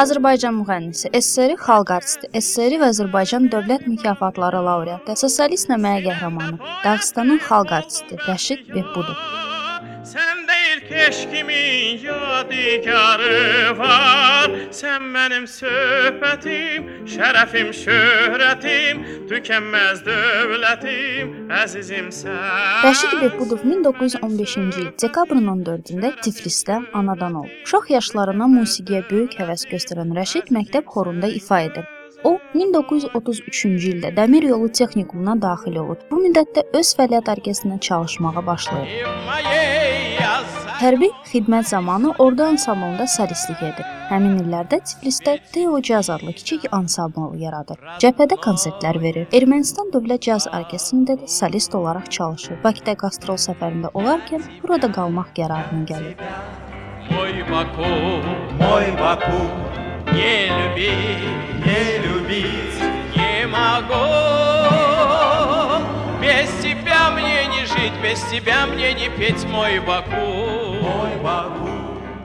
Azərbaycan müğənnisi, SSR xalq artisti, SSR və Azərbaycan dövlət mükafatları laureatı, sosialist nəməyə qəhrəmanı, Dağıstanın xalq artisti Rəşid Behbudov. Sən keşkimin yadigarı var Sən mənim söhbətim, şərəfim, şöhrətim Tükənməz dövlətim, əzizimsən Rəşid Behbudov 1915-ci il dekabrın 14-də Tiflisdə anadan olub. Uşaq yaşlarından musiqiyə böyük həvəs göstərən Rəşid məktəb xorunda ifa edir. O 1933-cü ildə Dəmir yolu texnikumuna daxil olur. Bu müddətdə öz fəaliyyət orkestrində çalışmağa başlayır. Hərbi xidmət zamanı ordu ansamblında solistlik edir. Həmin illərdə Tiflisdə Teo Jazz adlı kiçik ansambl yaradır. Cəbhədə konsertlər verir. Ermənistan Dövlət Caz Orkestrində də solist olaraq çalışır. Bakıda qastrol səfərində olarkən burada qalmaq qərarına gəlir. Мой Баку, Мой Баку, не любить, не любить, не могу Без тебя мне не жить, без тебя мне не петь Мой Баку, Papa.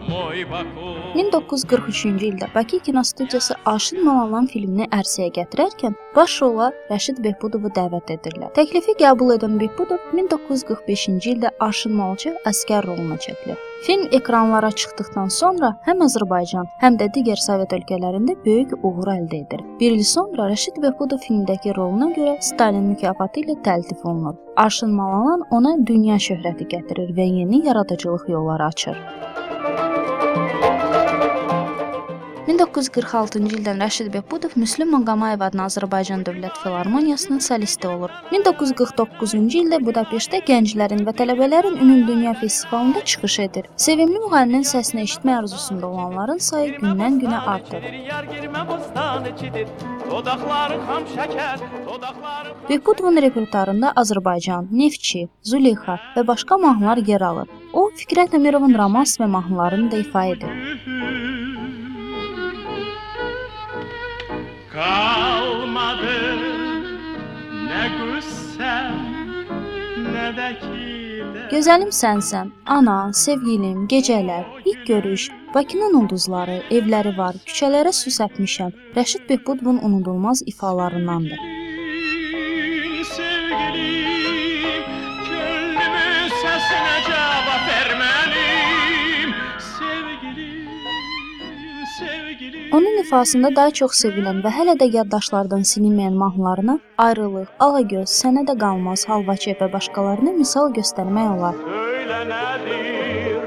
1943-cü ildə Bakı kinostudiyası Aşın Malalan filmini ərsəyə gətirərkən baş rola Rəşid Behbudovu dəvət edirlər. Təklifi qəbul edən Behbudov 1945-ci ildə Aşın Malcı əskər roluna çəkilir. Film ekranlara çıxdıqdan sonra həm Azərbaycan, həm də digər Sovet ölkələrində böyük uğur əldə edir. Bir il sonra Rəşid Behbudov filmdəki roluna görə Stalin mükafatı ilə təltif olunur. Aşın Malalan ona dünya şöhrəti gətirir və yeni yaradıcılıq yolları açır. 1946-cı ildən Rəşid Behbudov Müslüm Maqamayev adına Azərbaycan Dövlət Filarmoniyasının solisti olur. 1949-cu ildə Budapeştdə gənclərin və tələbələrin ümumdünya festivalında çıxış edir. Sevimli müğənninin səsini eşitmə arzusunda olanların sayı gündən-günə artır. Behbudovun repertuarında Azərbaycan, Neftçi, Züleyxa və başqa mahnılar yer alır. O, Fikrət Əmirovun romans və mahnılarını da ifa edir. Kalmadı ne qüssəm Ne də kidər Gözəlim sənsən, ana, sevgilim, gecələr, ilk görüş, Bakının ulduzları, evləri var, küçələrə su səpmişəm. Rəşid Behbudovun unudulmaz ifalarındandır. Onun ifasında daha çox sevilən və hələ də yaddaşlardan silinməyən mahnılarına Ayrılıq, Alagöz, Sənə də qalmaz, Halvaçı və başqalarını misal göstərmək olar. Söyle nedir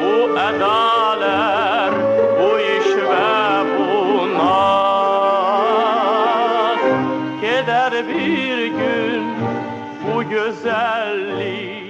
bu edaler, bu iş ve bu naz Gider bir gün bu kalmaz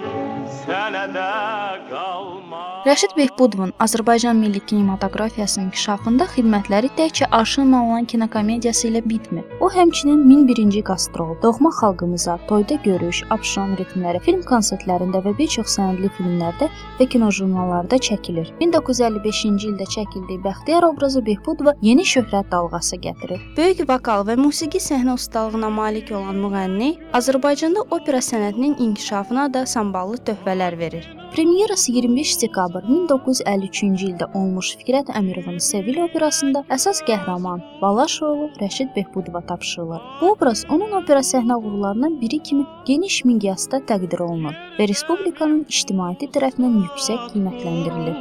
Rəşid Behbudovun Azərbaycan milli kinematografiyasının inkişafında xidmətləri təkcə Arşın Malalan kinokomediyası ilə bitmir. O həmçinin 1001-ci qastrol, Doğma xalqımıza, Toyda görüş, Abşam ritmləri, film konsertlərində və bir çox sənədli filmlərdə və kinojurnallarda çəkilir. 1955-ci ildə çəkildiyi Bəxtiyar obrazı Behbudova yeni şöhrət dalğası gətirir. Böyük vokal və musiqi səhnə ustalığına malik olan müğənni Azərbaycanda opera sənətinin inkişafına da samballı töhfələr verir. Premyerası 25 dekabr 1953-cü ildə olmuş Fikrət Əmirovun Sevil operasında əsas qəhrəman Balaş rolu Rəşid Behbudova tapşırılır. Bu obraz onun opera səhnə uğurlarından biri kimi geniş miqyasda təqdir olunur və respublikanın ictimaiyyəti tərəfindən yüksək qiymətləndirilir.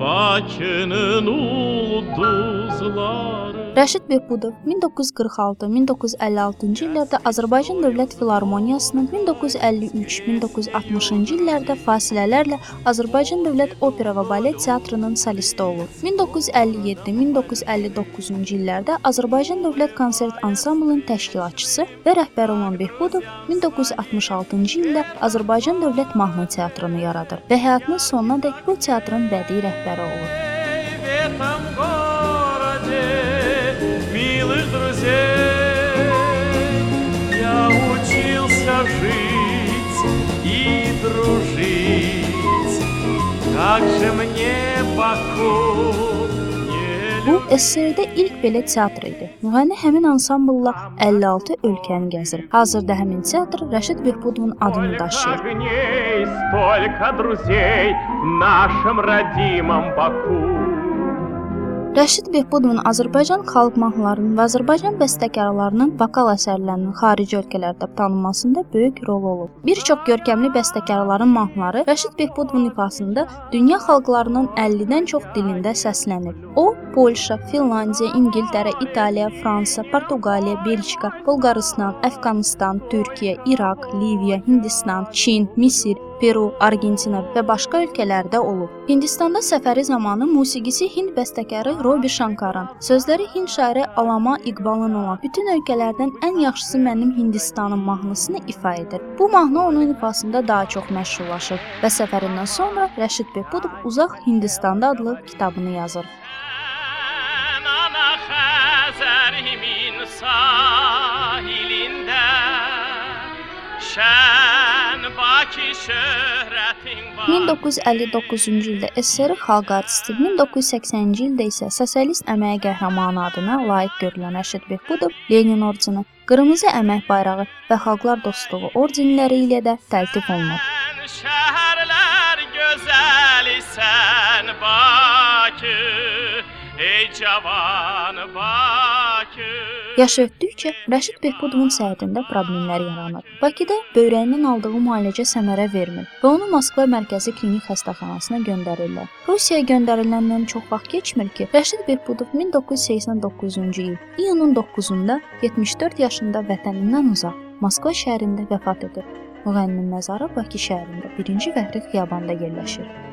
Bakının ulduzları Rəşid Behbudov 1946-1956-cı illərdə Azərbaycan Dövlət Filarmoniyasının, 1953-1960-cı illərdə fasilələrlə Azərbaycan Dövlət Opera və Balet Teatrının solisti olur. 1957-1959-cu illərdə Azərbaycan Dövlət Konsert Ansamblının təşkilatçısı və rəhbəri olan Behbudov 1966-cı ildə Azərbaycan Dövlət Mahnı Teatrını yaradır və həyatının sonunadək bu teatrın bədii rəhbəri olur. Как же мне Баку не Bu SSR-də ilk belə teatr idi. Müğənni həmin ansamblla 56 ölkəni gəzir. Hazırda həmin teatr Rəşid Behbudovun adını daşıyır. Сколько огней, столько друзей в нашем родимом Баку. Rəşid Behbudovun Azərbaycan xalq mahnılarının və Azərbaycan bəstəkarlarının vokal əsərlərinin xarici ölkələrdə tanınmasında böyük rol olub. Bir çox görkəmli bəstəkarların mahnıları Rəşid Behbudovun ifasında dünya xalqlarının 50-dən çox dilində səslənib. O, Polşa, Finlandiya, İngiltərə, İtaliya, Fransa, Portuqaliya, Belçika, Bolqarıstan, Əfqanistan, Türkiyə, İraq, Liviya, Hindistan, Çin, Misir, Peru, Argentina və başqa ölkələrdə olub. Hindistanda səfəri zamanı musiqisi Hind bəstəkarı Robi Shankaran, sözləri Hind şairi Alama İqbalın olan bütün ölkələrdən ən yaxşısı mənim Hindistanım mahnısını ifa edir. Bu mahnı onun ifasında daha çox məşhurlaşır və səfərindən sonra Rəşid Behbudov Uzaq Hindistanda adlı kitabını yazır. Sahilində Şən Bakı şöhrətin var. 1959-cu ildə SSR xalq artisti, 1980-ci ildə isə sosialist əmək qəhrəmanı adına layiq görülən Rəşid Behbudov Lenin ordeni, qırmızı əmək bayrağı və xalqlar dostluğu ordenləri ilə də təltif olunub. Şəhərlər gözəli sən Bakı Ey cavan Bakı Yaş ötdükcə Rəşid Behbudovun səhhətində problemlər yaranır. Bakıda böyrəyindən aldığı müalicə səmərə vermir və onu Moskva mərkəzi klinik xəstəxanasına göndərirlər. Rusiyaya göndəriləndən çox vaxt keçmir ki, Rəşid Behbudov 1989-cu il iyunun 9-da 74 yaşında vətənindən uzaq Moskva şəhərində vəfat edir. Müğənninin məzarı Bakı şəhərində 1-ci Vəhri xiyabanda yerləşir.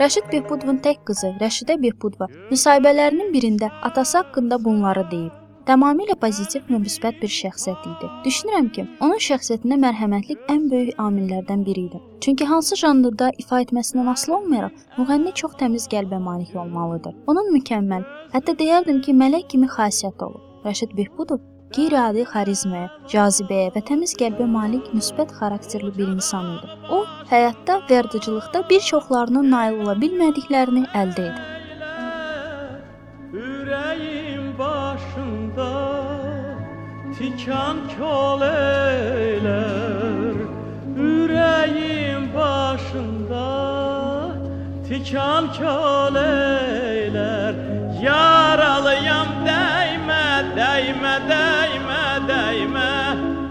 Rəşid Behbudovun tək qızı Rəşidə Behbudova müsahibələrinin birində atası haqqında bunları deyib. Tamamilə pozitiv və müsbət bir şəxsiyyət idi. Düşünürəm ki, onun şəxsiyyətində mərhəmətlik ən böyük amillərdən biri idi. Çünki hansı janrda ifa etməsindən asılı olmayaraq, müğənni çox təmiz qəlbə malik olmalıdır. Onun mükəmməl, hətta deyərdim ki, mələk kimi xasiyyəti olub. Rəşid Behbudov qeyri-adi xarizmaya, cazibəyə və təmiz qəlbə malik müsbət xarakterli bir insan idi. O, həyatda və yaradıcılıqda bir çoxlarının nail ola bilmədiklərini əldə edib. Ürəyim başında tikan kol eylər. Ürəyim başında tikan kol eylər. Yaralıyam dəymə, dəymə, dəymə, dəymə.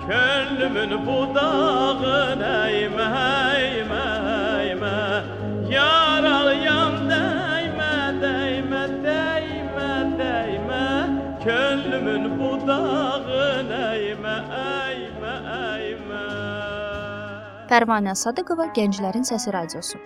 Könlümün budağın Könlümün budağın əymə, əymə, əymə Pərvanə Sadıqova Gənclərin Səsi Radiosu.